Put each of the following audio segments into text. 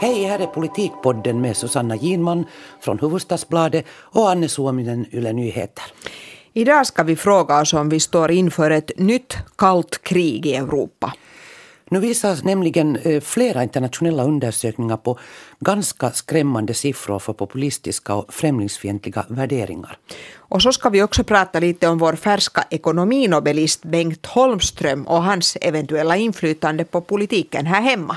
Hej, här är Politikpodden med Susanna Ginman från Hufvudstadsbladet och Anne Suominen, Yle Nyheter. Idag ska vi fråga oss om vi står inför ett nytt kallt krig i Europa. Nu visar nämligen eh, flera internationella undersökningar på ganska skrämmande siffror för populistiska och främlingsfientliga värderingar. Och så ska vi också prata lite om vår färska ekonominobelist Bengt Holmström och hans eventuella inflytande på politiken här hemma.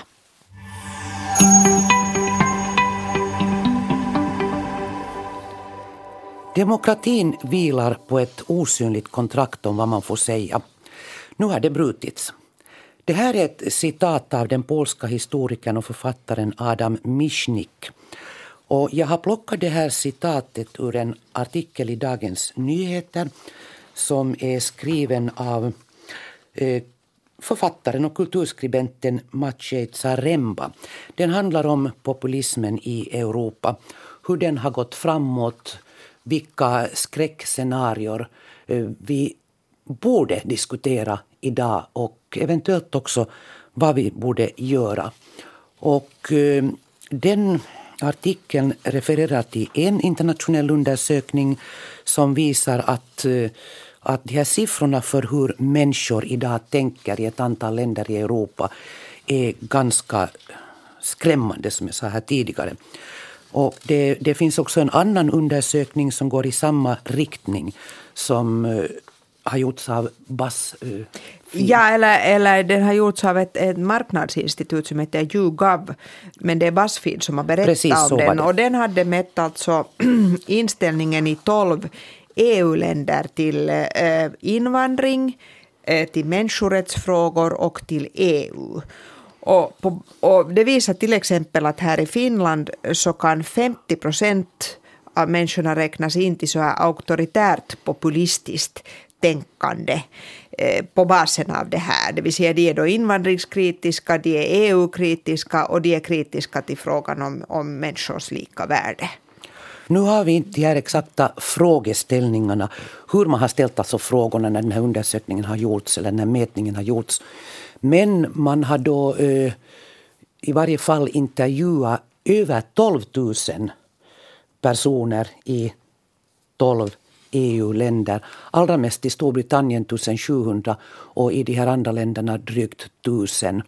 Demokratin vilar på ett osynligt kontrakt om vad man får säga. Nu har det brutits. Det här är ett citat av den polska historikern och författaren Adam Michnik. Och jag har plockat det här citatet ur en artikel i Dagens Nyheter som är skriven av eh, författaren och kulturskribenten Maciej Zaremba. Den handlar om populismen i Europa, hur den har gått framåt, vilka skräckscenarier eh, vi borde diskutera idag och eventuellt också vad vi borde göra. Och eh, den artikeln refererar till en internationell undersökning som visar att, eh, att de här siffrorna för hur människor idag tänker i ett antal länder i Europa är ganska skrämmande, som jag sa här tidigare. Och det, det finns också en annan undersökning som går i samma riktning som eh, har gjorts av BAS. Uh, ja, eller, eller den har gjorts av ett, ett marknadsinstitut som heter YouGov. Men det är Buzzfeed som har berättat Precis, om den. Och den hade mätt alltså inställningen i tolv EU-länder till eh, invandring, eh, till människorättsfrågor och till EU. Och, på, och det visar till exempel att här i Finland så kan 50 procent av människorna räknas in till så här auktoritärt populistiskt tänkande eh, på basen av det här. Det vill säga de är då invandringskritiska, de är EU-kritiska och de är kritiska till frågan om, om människors lika värde. Nu har vi inte de här exakta frågeställningarna, hur man har ställt alltså frågorna när den här undersökningen har gjorts eller när mätningen har gjorts. Men man har då eh, i varje fall intervjuat över 12 000 personer i 12 EU-länder. Allra mest i Storbritannien 1700 och i de här andra länderna drygt 1000.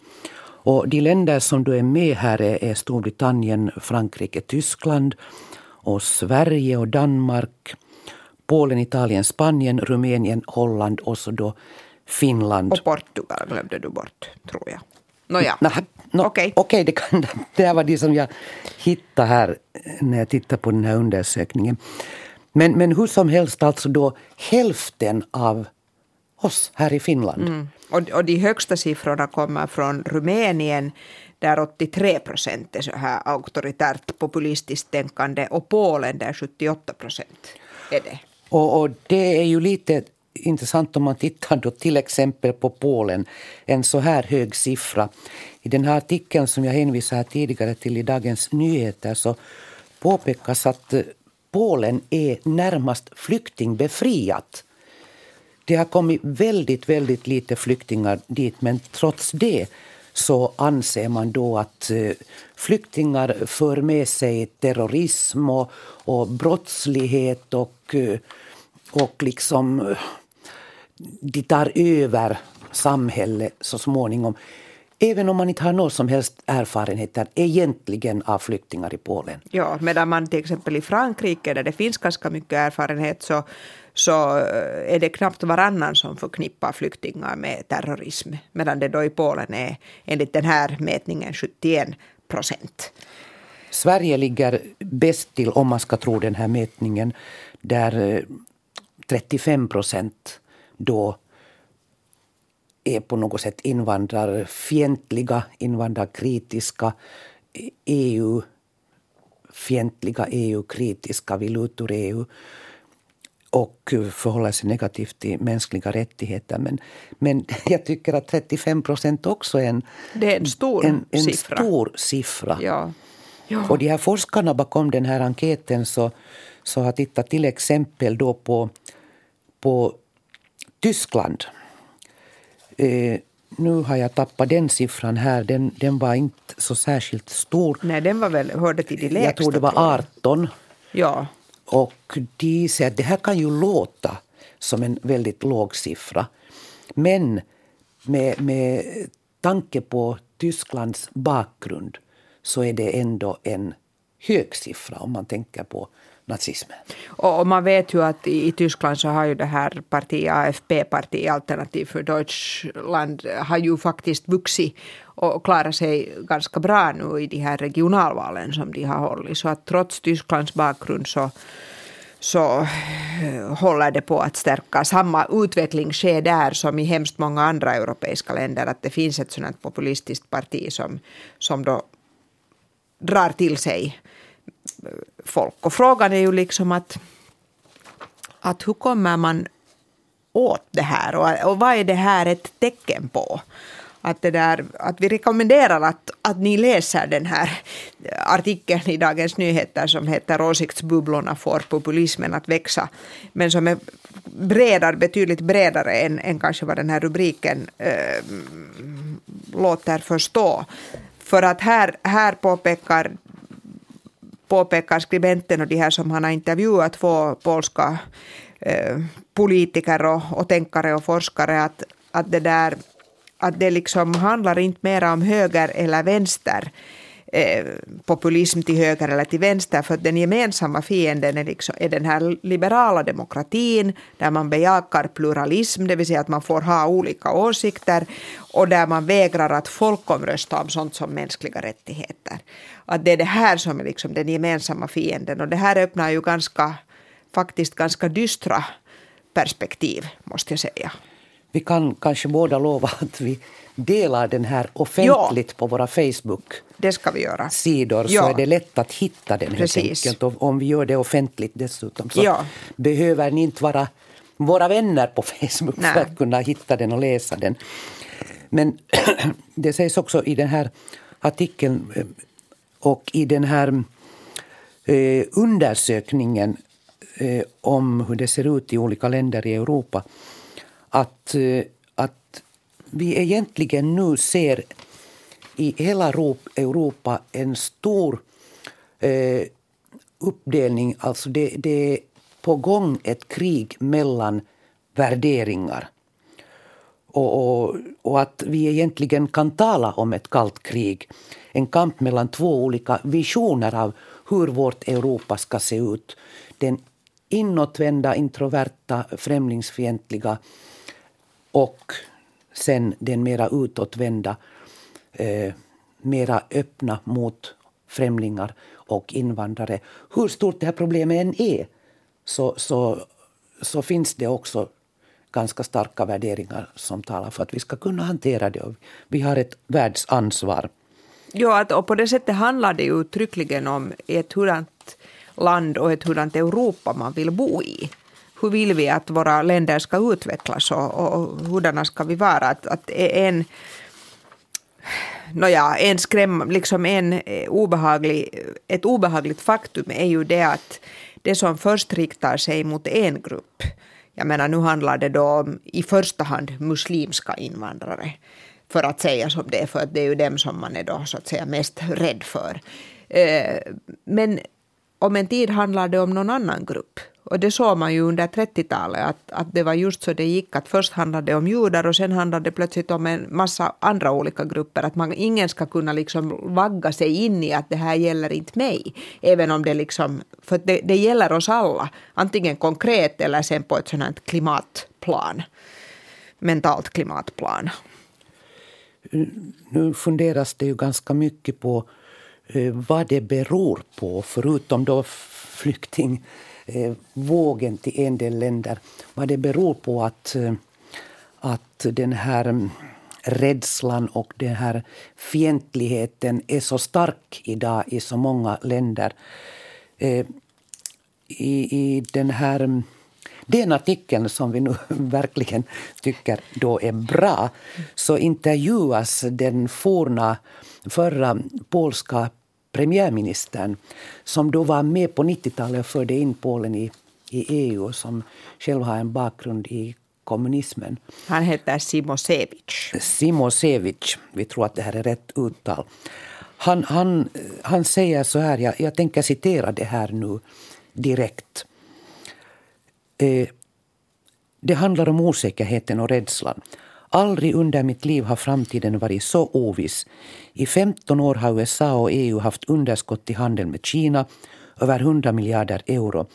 Och de länder som då är med här är Storbritannien, Frankrike, Tyskland och Sverige och Danmark. Polen, Italien, Spanien, Rumänien, Holland och så då Finland. Och Portugal glömde du bort, tror jag. Nåja, no, no, okej. Okay. okay, det, det var det som jag hittade här när jag tittade på den här undersökningen. Men, men hur som helst, alltså då hälften av oss här i Finland. Mm. Och, och de högsta siffrorna kommer från Rumänien där 83 procent är så här auktoritärt populistiskt tänkande och Polen där 78 procent är det. Och, och, det är ju lite intressant om man tittar då till exempel på Polen, en så här hög siffra. I den här artikeln som jag hänvisade tidigare till i Dagens Nyheter så påpekas att Polen är närmast flyktingbefriat. Det har kommit väldigt, väldigt lite flyktingar dit men trots det så anser man då att eh, flyktingar för med sig terrorism och, och brottslighet och, eh, och liksom eh, de tar över samhället så småningom. Även om man inte har någon som helst erfarenheter egentligen av flyktingar i Polen. Ja, medan man till exempel i Frankrike där det finns ganska mycket erfarenhet så, så eh, är det knappt varannan som förknippar flyktingar med terrorism. Medan det då i Polen är enligt den här mätningen 71 procent. Sverige ligger bäst till om man ska tro den här mätningen där 35 eh, procent då är på något sätt invandrarfientliga, invandrarkritiska, EU-fientliga, EU-kritiska, vill ut ur EU och förhåller sig negativt till mänskliga rättigheter. Men, men jag tycker att 35 procent också är en, det är en stor en, en siffra. Stor siffra. Ja. Ja. Och de här forskarna bakom den här enkäten så, så har tittat till exempel då på, på Tyskland Eh, nu har jag tappat den siffran här. Den, den var inte så särskilt stor. Nej, den var väl, hörde till de lägsta. Jag tror det var 18. Ja. Och de säger att det här kan ju låta som en väldigt låg siffra. Men med, med tanke på Tysklands bakgrund så är det ändå en hög siffra om man tänker på nazismen. Och man vet ju att i Tyskland så har ju det här partiet AFP, parti Alternativ för Deutschland, har ju faktiskt vuxit och klarat sig ganska bra nu i de här regionalvalen som de har hållit. Så att trots Tysklands bakgrund så så eh, håller det på att stärka. Samma utveckling sker där som i hemskt många andra europeiska länder. Att det finns ett sådant populistiskt parti som, som då drar till sig folk. Och frågan är ju liksom att, att hur kommer man åt det här och, och vad är det här ett tecken på? Att, det där, att vi rekommenderar att, att ni läser den här artikeln i Dagens Nyheter som heter Åsiktsbubblorna får populismen att växa. Men som är bredare, betydligt bredare än, än kanske vad den här rubriken äh, låter förstå. För att här, här påpekar påpekar skribenten och de här som han har intervjuat två polska eh, politiker och, och tänkare och forskare att, att det där att det liksom handlar inte mer om höger eller vänster eh, populism till höger eller till vänster för att den gemensamma fienden är, liksom, är den här liberala demokratin där man bejakar pluralism, det vill säga att man får ha olika åsikter och där man vägrar att folkomrösta om sånt som mänskliga rättigheter. Att det är det här som är liksom den gemensamma fienden och det här öppnar ju ganska, faktiskt ganska dystra perspektiv måste jag säga. Vi kan kanske båda lova att vi delar den här offentligt ja. på våra Facebook det ska vi göra. sidor ja. så är det lätt att hitta den helt enkelt. Och om vi gör det offentligt dessutom så ja. behöver ni inte vara våra vänner på Facebook Nej. för att kunna hitta den och läsa den. Men det sägs också i den här artikeln eh, och i den här eh, undersökningen eh, om hur det ser ut i olika länder i Europa att, eh, att vi egentligen nu ser i hela Europa en stor eh, uppdelning. Alltså det, det är på gång ett krig mellan värderingar. Och, och, och, att vi egentligen kan tala om ett kallt krig. En kamp mellan två olika visioner av hur vårt Europa ska se ut. Den inåtvända, introverta, främlingsfientliga och sen den mera utåtvända, eh, mera öppna mot främlingar och invandrare. Hur stort det här problemet än är så, så, så finns det också ganska starka värderingar som talar för att vi ska kunna hantera det. Vi har ett världsansvar. Ja, och på det sättet handlar det uttryckligen om ett hurdant land och ett hurdant Europa man vill bo i hur vill vi att våra länder ska utvecklas och, och hurdana ska vi vara? Att, att e- en, Nåja, en skräm, liksom en eh, obehaglig, ett obehagligt faktum är ju det att det som först riktar sig mot en grupp, jag menar nu handlar det då om i första hand muslimska invandrare, för att säga som det är, för att det är ju dem som man är då så att säga mest rädd för. Eh, men om en tid handlar det om någon annan grupp. Och det såg man ju under 30-talet att, att det var just så det gick att först handlade det om judar och sen handlade det plötsligt om en massa andra olika grupper. Att man, ingen ska kunna liksom vagga sig in i att det här gäller inte mig. Även om det liksom, för det, det gäller oss alla. Antingen konkret eller sen på ett sådant klimatplan. Mentalt klimatplan. Nu funderas det ju ganska mycket på eh, vad det beror på, förutom då flykting eh, vågen till en del länder. Vad det beror på att, eh, att den här mm, rädslan och den här fientligheten är så stark idag i så många länder. Eh, i, I den här mm, den artikeln som vi nu verkligen tycker då är bra så intervjuas den forna förra polska premiärministern som då var med på 90-talet och förde in Polen i, i EU och som själv har en bakgrund i kommunismen. Han heter Simosevic. Simosevic, vi tror att det här är rätt uttal. Han, han, han säger så här, jag, jag tänker citera det här nu direkt. Eh, det handlar om osäkerheten och rädslan. Aldrig under mitt liv har framtiden varit så oviss. I 15 år har USA och EU haft underskott i handeln med Kina, över 100 miljarder euro.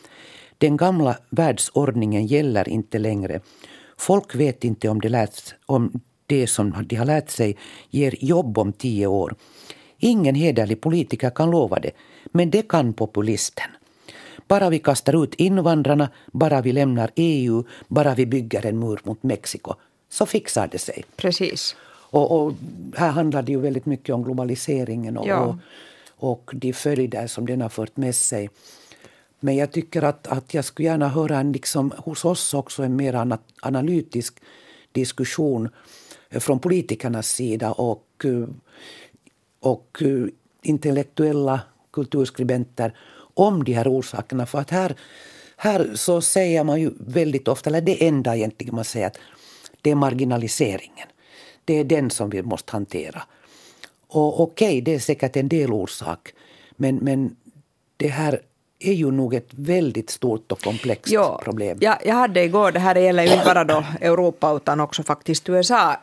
Den gamla världsordningen gäller inte längre. Folk vet inte om det, lärt, om det som de har lärt sig ger jobb om tio år. Ingen hederlig politiker kan lova det, men det kan populisten. Bara vi kastar ut invandrarna, bara vi lämnar EU, bara vi bygger en mur mot Mexiko, så fixar det sig. Precis. Och, och här handlar det ju väldigt mycket om globaliseringen och, ja. och, och de följder som den har fört med sig. Men jag tycker att, att jag skulle gärna höra en, liksom, hos oss också en mer analytisk diskussion från politikernas sida och, och intellektuella kulturskribenter om de här orsakerna. För att här, här så säger man ju väldigt ofta, eller det enda egentligen man säger, att det är marginaliseringen. Det är den som vi måste hantera. Och okej, okay, det är säkert en del orsak. Men, men det här är ju nog ett väldigt stort och komplext jo, problem. Ja, jag hade igår, det här gäller ju inte bara då Europa utan också faktiskt USA.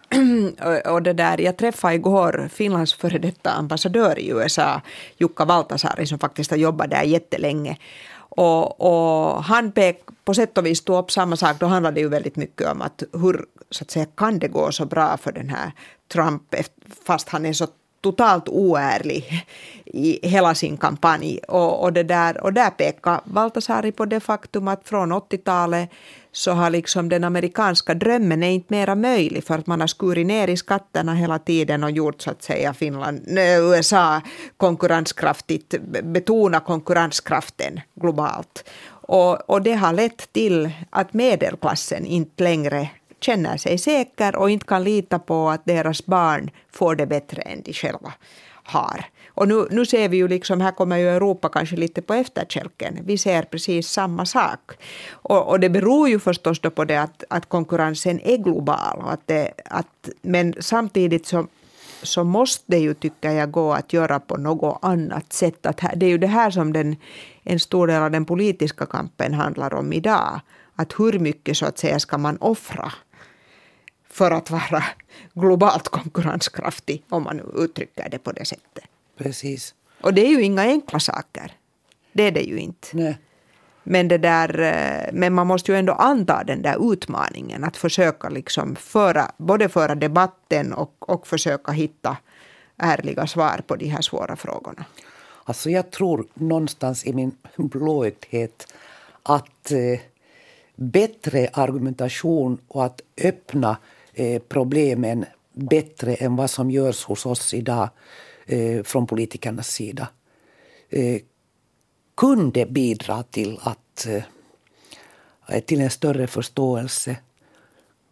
och det där, jag träffade igår Finlands före detta ambassadör i USA, Jukka Valtasari, som faktiskt har jobbat där jättelänge. Och, och han pek, på sätt och vis tog upp samma sak. Då handlade det ju väldigt mycket om att hur så att säga, kan det gå så bra för den här Trump fast han är så totalt oärlig i hela sin kampanj. Och, och, det där, och där pekar Valtasari på det faktum att från 80-talet så har liksom den amerikanska drömmen är inte mera möjlig för att man har skurit ner i skatterna hela tiden och gjort så att säga Finland, USA konkurrenskraftigt, betona konkurrenskraften globalt. Och, och det har lett till att medelklassen inte längre känner sig säker och inte kan lita på att deras barn får det bättre än de själva har. Och nu, nu ser vi ju liksom, här kommer ju Europa kanske lite på efterkälken. Vi ser precis samma sak. Och, och det beror ju förstås då på det att, att konkurrensen är global. Och att det, att, men samtidigt så, så måste det ju, tycker jag, gå att göra på något annat sätt. Att här, det är ju det här som den, en stor del av den politiska kampen handlar om idag. Att hur mycket så att säga ska man offra för att vara globalt konkurrenskraftig, om man uttrycker det på det sättet. Precis. Och det är ju inga enkla saker. Det är det ju inte. Nej. Men, det där, eh, men man måste ju ändå anta den där utmaningen att försöka liksom föra, både föra debatten och, och försöka hitta ärliga svar på de här svåra frågorna. Alltså jag tror någonstans i min blåögdhet att eh, bättre argumentation och att öppna Eh, problemen bättre än vad som görs hos oss idag eh, från politikernas sida eh, kunde bidra till att till en större förståelse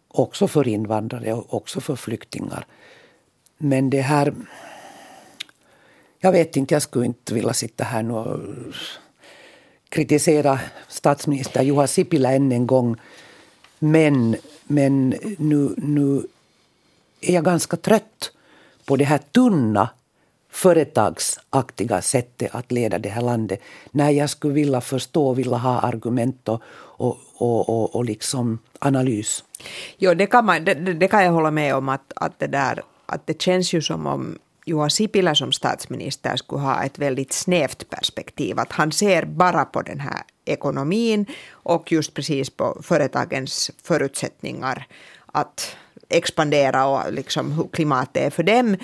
också för invandrare och också för flyktingar. Men det här... Jag vet inte, jag skulle inte vilja sitta här nu och kritisera statsminister Juha Sipilä än en gång. Men men nu, nu är jag ganska trött på det här tunna företagsaktiga sättet att leda det här landet. När jag skulle vilja förstå, vilja ha argument och, och, och, och, och liksom analys. Jo, det kan, man, det, det, kan jag hålla med om att, att, det där, att det känns ju som om Juha Sipilä som statsminister skulle ha ett väldigt snävt perspektiv. Att han ser bara på den här ekonomin och just precis på företagens förutsättningar att expandera och liksom hur klimatet är för dem.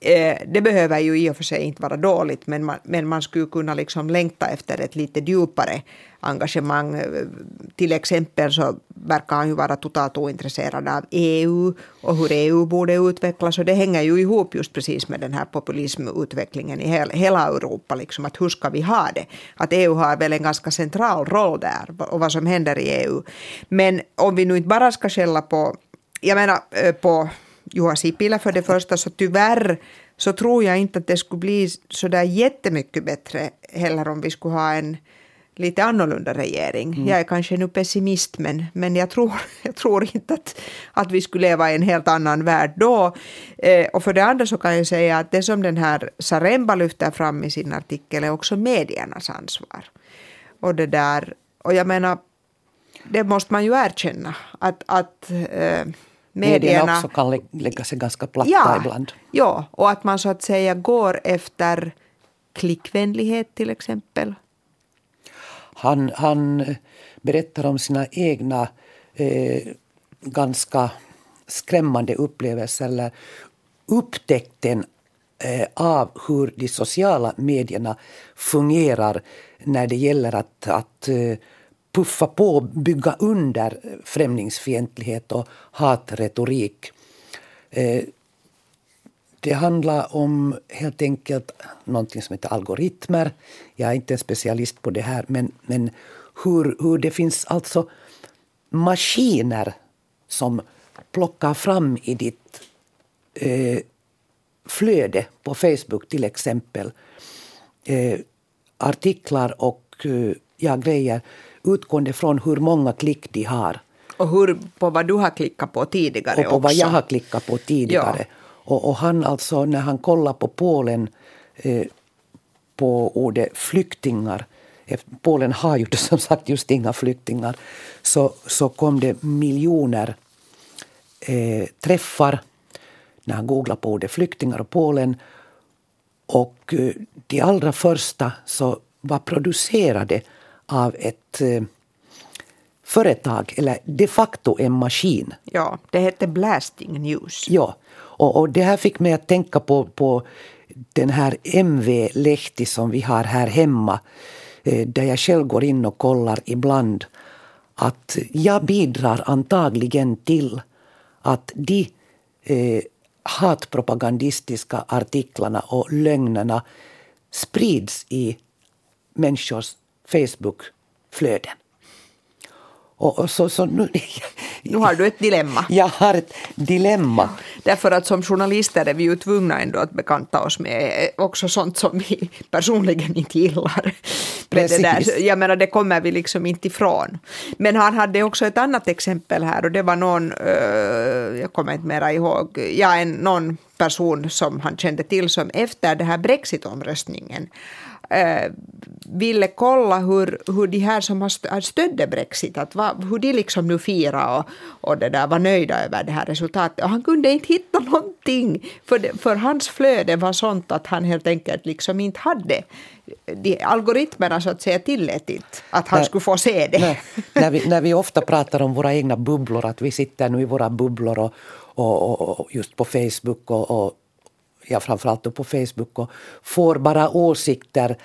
Eh, det behöver ju i och för sig inte vara dåligt men man, men man skulle kunna liksom längta efter ett lite djupare engagemang. Eh, till exempel så verkar han ju vara totalt ointresserad av EU och hur EU borde utvecklas och det hänger ju ihop just precis med den här populismutvecklingen i hela Europa. Liksom, att hur ska vi ha det? Att EU har väl en ganska central roll där och vad som händer i EU. Men om vi nu inte bara ska skälla på, jag menar eh, på Juha Sipilä för det första så tyvärr så tror jag inte att det skulle bli så där jättemycket bättre heller om vi skulle ha en lite annorlunda regering. Mm. Jag är kanske nu pessimist men, men jag, tror, jag tror inte att, att vi skulle leva i en helt annan värld då. Eh, och för det andra så kan jag säga att det som den här Saremba lyfter fram i sin artikel är också mediernas ansvar. Och det där, och jag menar, det måste man ju erkänna att, att eh, medierna också kan lägga sig ganska platta ja, ibland. Ja, och att man så att säga går efter klickvänlighet till exempel. Han, han berättar om sina egna eh, ganska skrämmande upplevelser eller upptäckten eh, av hur de sociala medierna fungerar när det gäller att, att eh, puffa på och bygga under främlingsfientlighet och hatretorik. Eh, det handlar om helt enkelt någonting som heter algoritmer. Jag är inte en specialist på det här, men, men hur, hur det finns alltså maskiner som plockar fram i ditt eh, flöde på Facebook till exempel eh, artiklar och eh, ja, grejer utgående från hur många klick de har. Och hur, på vad du har klickat på tidigare Och på också. vad jag har klickat på tidigare. Ja. Och, och, han alltså, när han kollar på Polen, eh, på ordet flyktingar, Polen har ju som sagt just inga flyktingar, så, så kom det miljoner eh, träffar när han googlade på ordet flyktingar och Polen. Och eh, de allra första så var producerade av ett eh, företag, eller de facto en maskin. Ja, det hette Blasting News. Ja, och, och det här fick mig att tänka på, på den här MV-Lehti som vi har här hemma, eh, där jag själv går in och kollar ibland, att jag bidrar antagligen till att de eh, hatpropagandistiska artiklarna och lögnerna sprids i människors Facebook-flöden. Och, och så, så nu, nu har du ett dilemma. Jag har ett dilemma. Därför att som journalister är vi ju tvungna ändå att bekanta oss med också sånt som vi personligen inte gillar. Precis. Det där, jag menar, det kommer vi liksom inte ifrån. Men han hade också ett annat exempel här och det var någon, uh, jag kommer inte mera ihåg, ja, en, någon person som han kände till som efter den här brexitomröstningen eh, ville kolla hur, hur de här som har stödde Brexit, att va, hur de liksom nu firar och, och det där var nöjda över det här resultatet. Och han kunde inte hitta någonting, för, det, för hans flöde var sånt att han helt enkelt liksom inte hade de algoritmerna så att säga tillät inte att han nej, skulle få se det. Nej, när, vi, när vi ofta pratar om våra egna bubblor, att vi sitter nu i våra bubblor och, och, och just på Facebook och, och ja, framförallt då på Facebook och får bara åsikter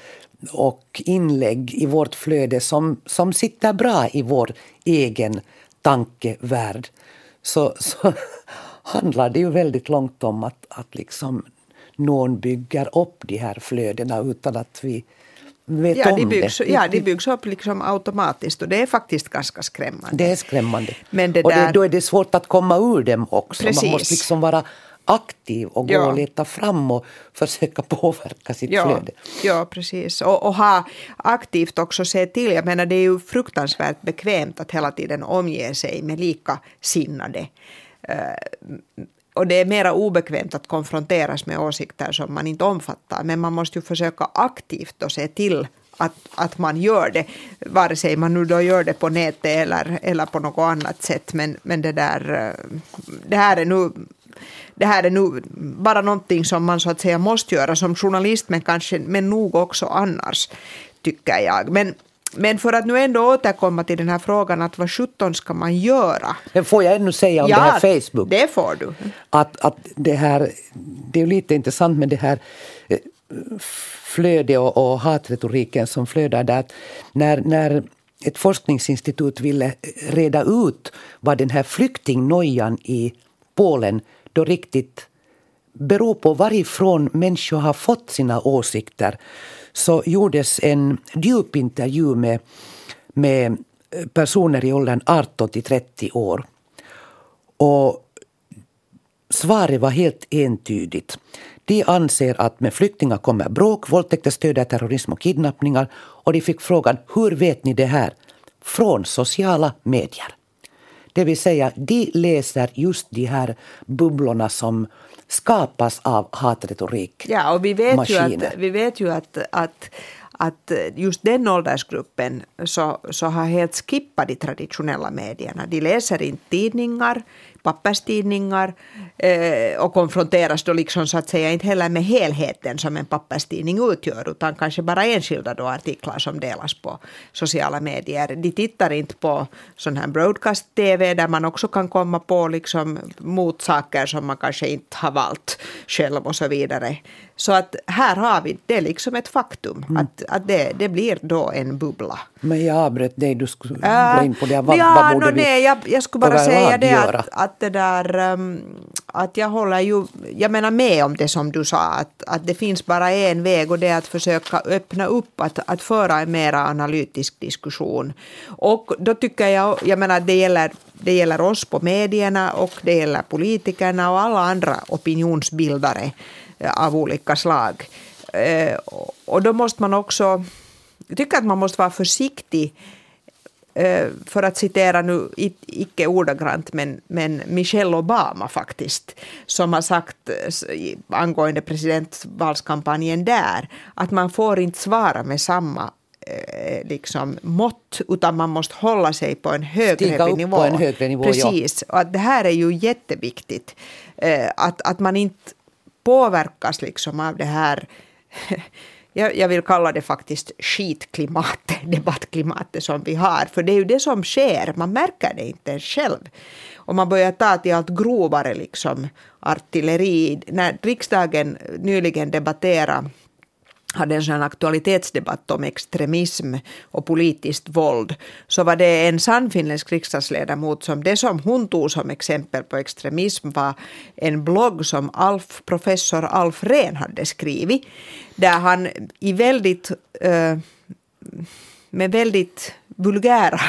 och inlägg i vårt flöde som, som sitter bra i vår egen tankevärld så, så handlar det ju väldigt långt om att, att liksom någon bygger upp de här flödena utan att vi vet ja, om de byggs, det. Ja, de byggs upp liksom automatiskt och det är faktiskt ganska skrämmande. Det är skrämmande. Men det. Och det, då är det svårt att komma ur dem också. Precis. Man måste liksom vara aktiv och gå ja. och leta fram och försöka påverka sitt ja. flöde. Ja, precis. Och, och, ha aktivt också se till, jag menar det är ju fruktansvärt bekvämt att hela tiden omge sig med likasinnade. Uh, och det är mera obekvämt att konfronteras med åsikter som man inte omfattar. Men man måste ju försöka aktivt och se till att, att man gör det, vare sig man nu då gör det på nätet eller, eller på något annat sätt. Men, men det, där, eh, det här är nu det här är nu bara någonting som man så att säga måste göra som journalist men kanske men nog också annars tycker jag. Men men för att nu ändå återkomma till den här frågan att vad sjutton ska man göra? Får jag ännu säga om ja, det här Facebook. det får du. Att, att det här, det är lite intressant med det här eh, flöde och, och hatretoriken som flödar där. När, när ett forskningsinstitut ville reda ut vad den här flyktingnojan i Polen då riktigt beror på varifrån människor har fått sina åsikter så gjordes en djup intervju med, med personer i åldern 18 till 30 år. Och Svaret var helt entydigt. De anser att med flyktingar kommer bråk, våldtäkter stöder terrorism och kidnappningar. Och de fick frågan, hur vet ni det här? Från sociala medier. Det vill säga, de läser just de här bubblorna som skapas av hatretorik. Ja, och vi vet ju att, vi vet ju att, att att just den åldersgruppen så, så har helt skippat de traditionella medierna. De läser inte tidningar, papperstidningar eh, och konfronteras då liksom så att säga inte heller med helheten som en papperstidning utgör utan kanske bara enskilda då artiklar som delas på sociala medier. De tittar inte på sån här broadcast-tv där man också kan komma på liksom motsaker som man kanske inte har valt själv och så vidare. Så att här har vi, det är liksom ett faktum mm. att, att det, det blir då en bubbla. Men jag avbröt dig, du skulle äh, gå in på det. Vad, ja, vad borde no, vi nej, jag, jag skulle bara säga det att, att det där ehm, att jag håller ju, jag menar med om det som du sa att, att det finns bara en väg och det är att försöka öppna upp att, att föra en mer analytisk diskussion. Och då tycker jag, jag menar det gäller det gäller oss på medierna och det gäller politikerna och alla andra opinionsbildare eh, av olika slag. Eh, och då måste man också, jag tycker att man måste vara försiktig för att citera nu, icke ordagrant, men, men Michelle Obama faktiskt, som har sagt eh, angående presidentvalskampanjen där, att man får inte svara med samma liksom mått, utan man måste hålla sig på en högre Stiga upp nivå. På en högre nivå Precis, ja. och att det här är ju jätteviktigt. Att, att man inte påverkas liksom av det här jag, jag vill kalla det faktiskt skitklimatet, debattklimatet som vi har. För det är ju det som sker, man märker det inte ens själv. Och man börjar ta till allt grovare liksom artilleri. När riksdagen nyligen debatterade hade en sån aktualitetsdebatt om extremism och politiskt våld så var det en sann finländsk riksdagsledamot som det som hon tog som exempel på extremism var en blogg som Alf, professor Alf Rehn hade skrivit där han i väldigt eh, med väldigt vulgära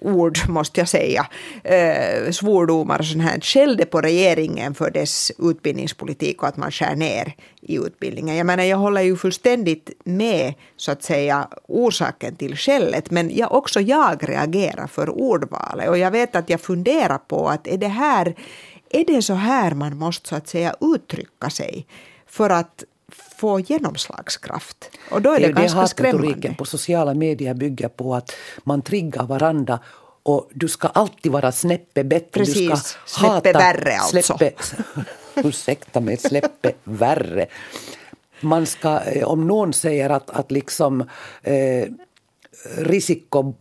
ord, måste jag säga, eh, svordomar och sånt här, skällde på regeringen för dess utbildningspolitik och att man skär ner i utbildningen. Jag menar, jag håller ju fullständigt med, så att säga, orsaken till skället, men jag, också jag reagerar för ordvalet. Och jag vet att jag funderar på att är det här, är det så här man måste, så att säga, uttrycka sig? För att få genomslagskraft. Och då är det, det ganska det skrämmande. på sociala medier bygger på att man triggar varandra och du ska alltid vara snäppe bättre. Precis, du ska hata, släppe värre alltså. Släppe, ursäkta mig, släppe värre. Man ska, eh, om någon säger att, att liksom eh, Risikko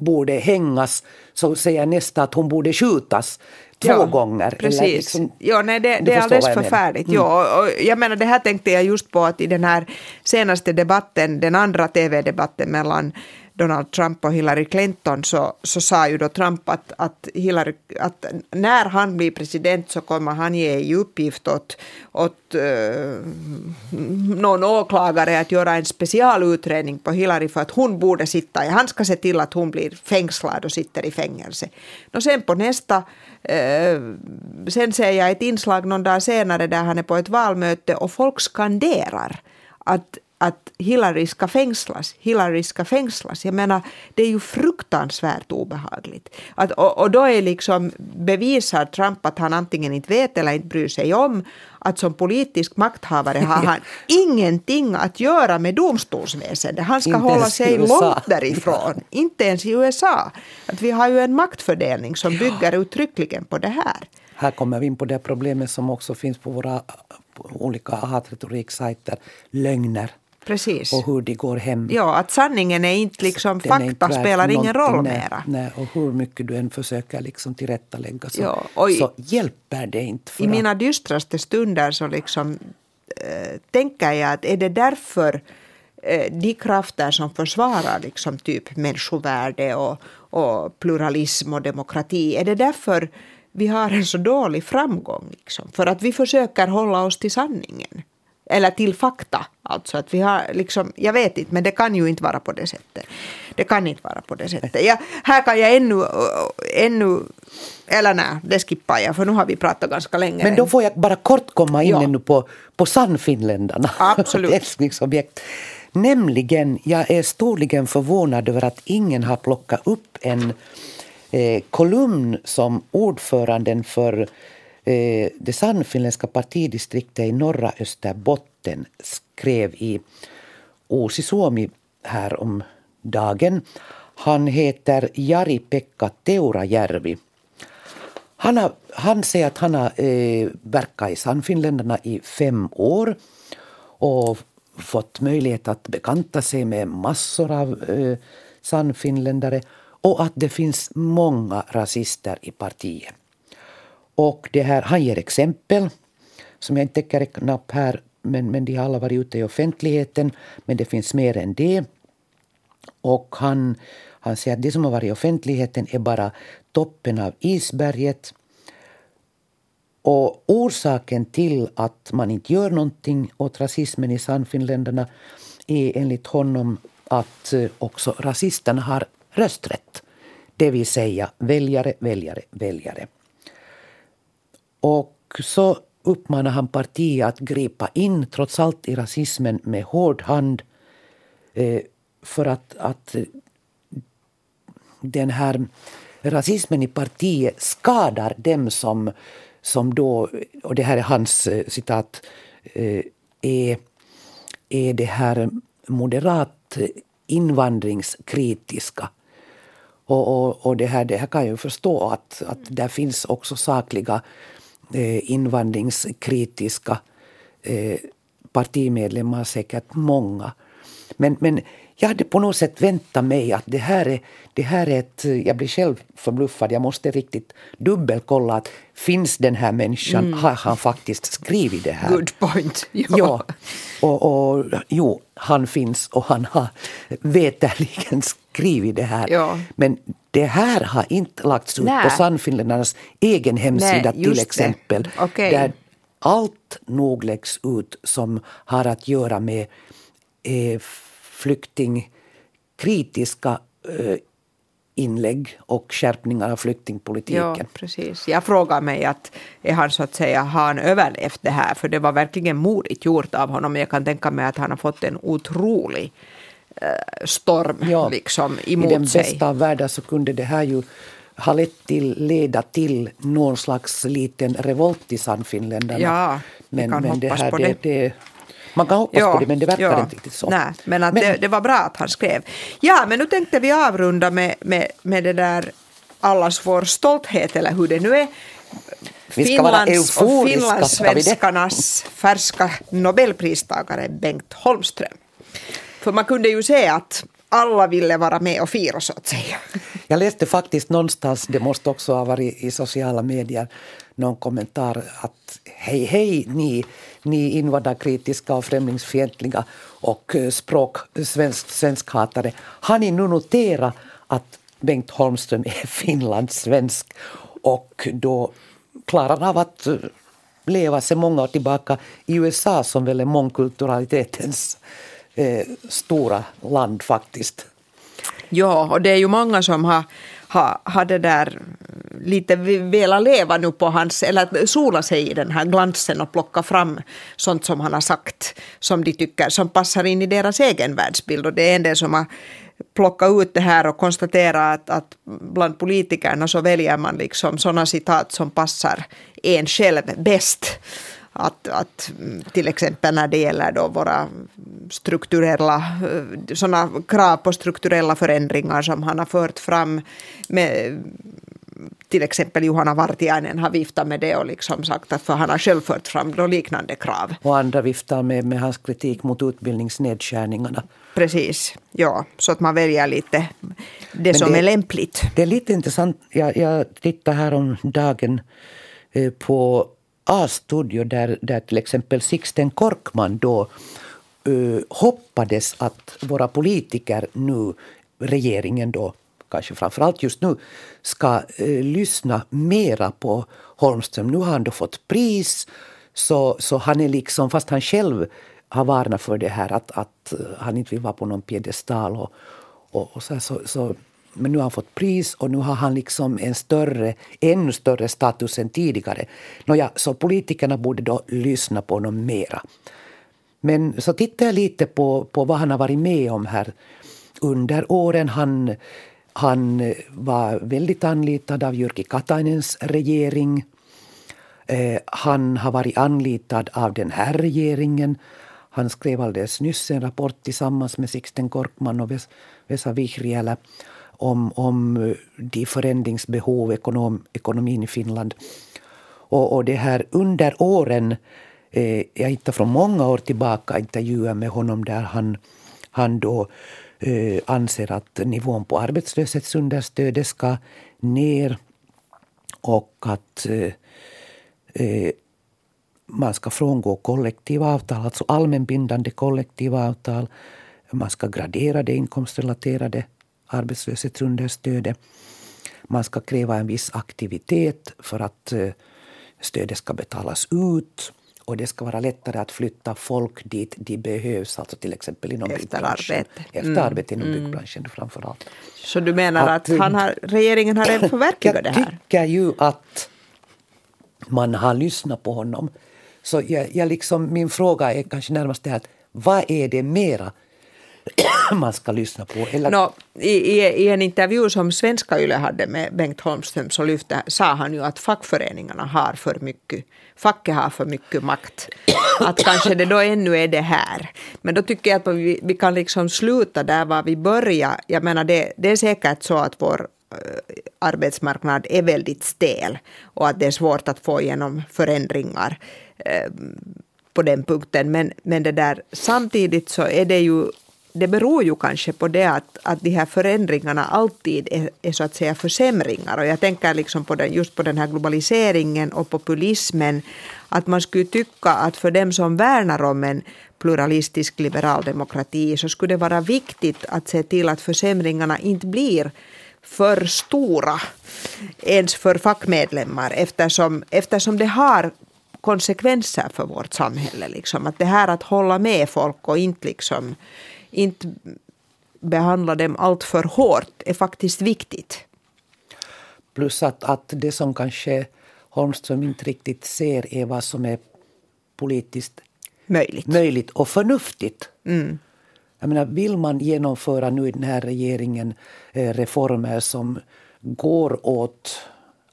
borde hängas så säger nästa att hon borde skjutas två ja, gånger. Precis. Liksom, ja, nej, det, det är alldeles förfärligt. Mm. Ja, och jag menar, det här tänkte jag just på att i den här senaste debatten, den andra tv-debatten mellan Donald Trump och Hillary Clinton så, så sa ju då Trump att, att, Hillary, att när han blir president så kommer han ge i uppgift åt, åt eh, någon åklagare att göra en specialutredning på Hillary för att hon borde sitta, han ska se till att hon blir fängslad och sitter i fängelse. Och sen på nästa, eh, sen ser jag ett inslag någon dag senare där han är på ett valmöte och folk skanderar att att Hillary ska fängslas, Hillary ska fängslas. Jag menar, det är ju fruktansvärt obehagligt. Att, och, och då är liksom bevisar Trump att han antingen inte vet eller inte bryr sig om att som politisk makthavare har han ingenting att göra med domstolsväsendet. Han ska hålla sig långt därifrån. Inte ens i USA. Att vi har ju en maktfördelning som bygger uttryckligen på det här. Här kommer vi in på det problemet som också finns på våra olika hatretoriksajter. Lögner. Precis. Och hur de går hem. Ja, att sanningen är inte liksom, fakta inte spelar ingen roll nej, mera. Nej, och hur mycket du än försöker liksom tillrättalägga så, ja, och så hjälper det inte. I att... mina dystraste stunder så liksom äh, tänker jag att är det därför äh, de krafter som försvarar liksom typ människovärde och, och pluralism och demokrati, är det därför vi har en så dålig framgång? Liksom? För att vi försöker hålla oss till sanningen. Eller till fakta. Alltså att vi har liksom, jag vet inte, men det kan ju inte vara på det sättet. Det kan inte vara på det sättet. Ja, här kan jag ännu, ännu eller nej, det skippar jag för nu har vi pratat ganska länge. Men då får jag bara kort komma in ja. ännu på, på Sannfinländarna. Absolut. älsklingsobjekt. Nämligen, jag är storligen förvånad över att ingen har plockat upp en eh, kolumn som ordföranden för eh, det sannfinländska partidistriktet i norra Österbotten skrev i Uusi Suomi här om dagen. Han heter Jari-Pekka Teurajärvi. Han, har, han säger att han har eh, verkat i Sannfinländarna i fem år och fått möjlighet att bekanta sig med massor av eh, Sannfinländare och att det finns många rasister i partiet. Och det här, han ger exempel som jag inte tänker räkna upp här men, men de har alla varit ute i offentligheten. Men det finns mer än det. Och han, han säger att det som har varit i offentligheten är bara toppen av isberget. Och orsaken till att man inte gör någonting åt rasismen i Sannfinländarna är enligt honom att eh, också rasisterna har rösträtt. Det vill säga väljare, väljare, väljare. Och så uppmanar han partiet att gripa in trots allt i rasismen med hård hand eh, för att, att eh, den här rasismen i partiet skadar dem som, som då, och det här är hans eh, citat, eh, är, är det här moderat invandringskritiska. Och, och, och det, här, det här kan jag ju förstå att, att där finns också sakliga eh, invandringskritiska eh, partimedlemmar, säkert många. Men, men jag hade på något sätt väntat mig att det här är, det här är ett... Jag blir själv förbluffad. Jag måste riktigt dubbelkolla att finns den här människan, mm. har han faktiskt skrivit det här? Good point. Ja. ja. Och, och, jo, han finns och han har veterligen skrivit det här. Ja. Men det här har inte lagts ut Nä. på Sannfinländarnas egen hemsida Nej, till exempel. Okay. Där allt nog läggs ut som har att göra med eh, flyktingkritiska eh, inlägg och skärpningar av flyktingpolitiken. Ja, precis. Jag frågar mig att är han så att säga, har han överlevt det här? För det var verkligen modigt gjort av honom. Jag kan tänka mig att han har fått en otrolig storm ja, liksom emot sig. I den sig. bästa av världar så kunde det här ju ha lett till, leda till någon slags liten revolt i Sannfinländarna. Ja, men, kan men hoppas det här, på det. det man kan hoppas ja, på det men det verkar ja, inte riktigt så. Nej, men, att men det, det, var bra att han skrev. Ja, men nu tänkte vi avrunda med, med, med det där allas vår stolthet eller hur det nu är. Vi ska Finlands vara och finlandssvenskarnas färska nobelpristagare Bengt Holmström. För man kunde ju se att alla ville vara med och fira så att säga. Jag läste faktiskt någonstans, det måste också ha varit i sociala medier, någon kommentar att hej hej ni, ni invandrarkritiska och främlingsfientliga och eh, språk, svensk, svenskhatare. Har ni nu noterat att Bengt Holmström är finlandssvensk och då klarar av att eh, leva sig många år tillbaka i USA som väl är mångkulturalitetens eh, stora land faktiskt. Ja, och det är ju många som har, har, har det där lite velat leva nu på hans, eller sola sig i den här glansen och plocka fram sånt som han har sagt som de tycker som passar in i deras egen världsbild. Och det är en del som har plockat ut det här och konstaterat att, att bland politikerna så väljer man liksom sådana citat som passar en själv bäst att, att till exempel när det gäller då våra strukturella, sådana krav på strukturella förändringar som han har fört fram med till exempel Johanna Vartiainen har viftat med det och liksom sagt att för han har själv fört fram liknande krav. Och andra viftar med, med hans kritik mot utbildningsnedskärningarna. Precis, ja, så att man väljer lite det Men som det, är lämpligt. Det är lite intressant, jag, jag tittar här om dagen eh, på A-studio där, där till exempel Sixten Korkman då uh, hoppades att våra politiker nu, regeringen då, kanske framförallt just nu, ska uh, lyssna mera på Holmström. Nu har han då fått pris Så, så han är liksom, fast han själv har varnat för det här att, att han inte vill vara på någon piedestal och, och, och så, så, så men nu har han fått pris och nu har han liksom en större, ännu större status än tidigare. Nåja, så politikerna borde då lyssna på honom mera. Men så tittar jag lite på, på vad han har varit med om här under åren. Han, han var väldigt anlitad av Jyrki Katainens regering. Eh, han har varit anlitad av den här regeringen. Han skrev alldeles nyss en rapport tillsammans med Sixten Korkman och Vesa Vihriälä om, om eh, de förändringsbehov ekonom, ekonomin i Finland. Och, och det här under åren, eh, jag hittar från många år tillbaka intervjuer med honom där han, han då eh, anser att nivån på arbetslöshetsunderstödet ska ner och att eh, eh man ska frångå kollektivavtal, alltså allmänbindande kollektivavtal. Man ska gradera det inkomstrelaterade arbetslöshetsunderstödet. Man ska kräva en viss aktivitet för att eh, stödet ska betalas ut. Och det ska vara lättare att flytta folk dit de behövs, alltså till exempel inom Efter byggbranschen. arbete. Efter Mm. arbete inom Mm. byggbranschen framför allt. Så du menar att, Att, han har, regeringen har redan förverkligat det Jag här? tycker ju att man har lyssnat på honom. Så jag, jag liksom, min fråga är kanske närmast det här, vad är det mera man ska lyssna på? Eller, No, i, i, I en intervju som Svenska Yle hade med Bengt Holmström så lyfte, sa han ju att fackföreningarna har för mycket, facket har för mycket makt. Att kanske det då ännu är det här. Men då tycker jag att vi, vi kan liksom sluta där var vi började. Jag menar det, det är säkert så att vår eh, arbetsmarknad är väldigt stel och att det är svårt att få igenom förändringar eh, på den punkten. Men, men det där, samtidigt så är det ju det beror ju kanske på det att, att de här förändringarna alltid är, är så att säga försämringar. Och jag tänker liksom på den, just på den här globaliseringen och populismen. Att man skulle tycka att för dem som värnar om en pluralistisk liberal demokrati så skulle det vara viktigt att se till att försämringarna inte blir för stora ens för fackmedlemmar eftersom, eftersom det har konsekvenser för vårt samhälle. Liksom. Att det här att hålla med folk och inte, liksom, inte behandla dem allt för hårt är faktiskt viktigt. Plus att, att det som kanske Holmström inte riktigt ser är vad som är politiskt Möjligt. möjligt och förnuftigt. Mm. Jag menar, vill man genomföra nu i den här regeringen eh, reformer som går åt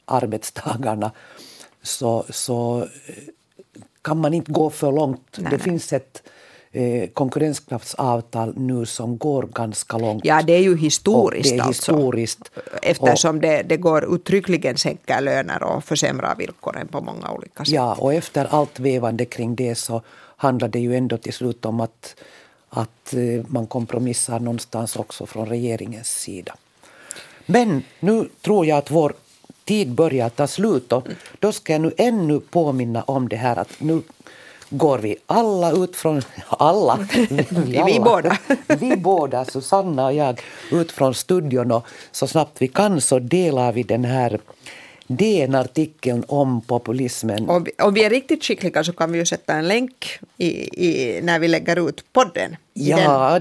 arbetstagarna så, så eh, kan man inte gå för långt. Nej, det nej. finns ett eh, konkurrenskraftsavtal nu som går ganska långt. Ja, det är ju historiskt Och det är alltså. historiskt. Eftersom det, det går uttryckligen sänka löner och försämra villkoren på många olika sätt. Ja, och efter allt vevande kring det så handlar det ju ändå till slut om att, att eh, man kompromissar någonstans också från regeringens sida. Men nu tror jag att vår tid börjar ta slut och då ska jag nu ännu påminna om det här att nu går vi alla ut från, alla, Vi alla. båda. vi båda, Susanna och jag, ut från studion och så snabbt vi kan så delar vi den här DN-artikeln om populismen. Om vi, om vi är riktigt skickliga så kan vi ju sätta en länk i, i, när vi lägger ut podden. Ja,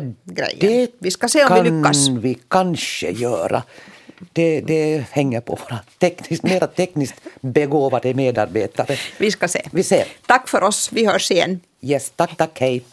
det vi ska se om kan vi lyckas. vi kanske göra. Det, det hänger på våra tekniskt, mera tekniskt begåvade medarbetare. Vi ska se. Vi ser. Tack för oss. Vi hörs igen. Yes, tack, tack, hej.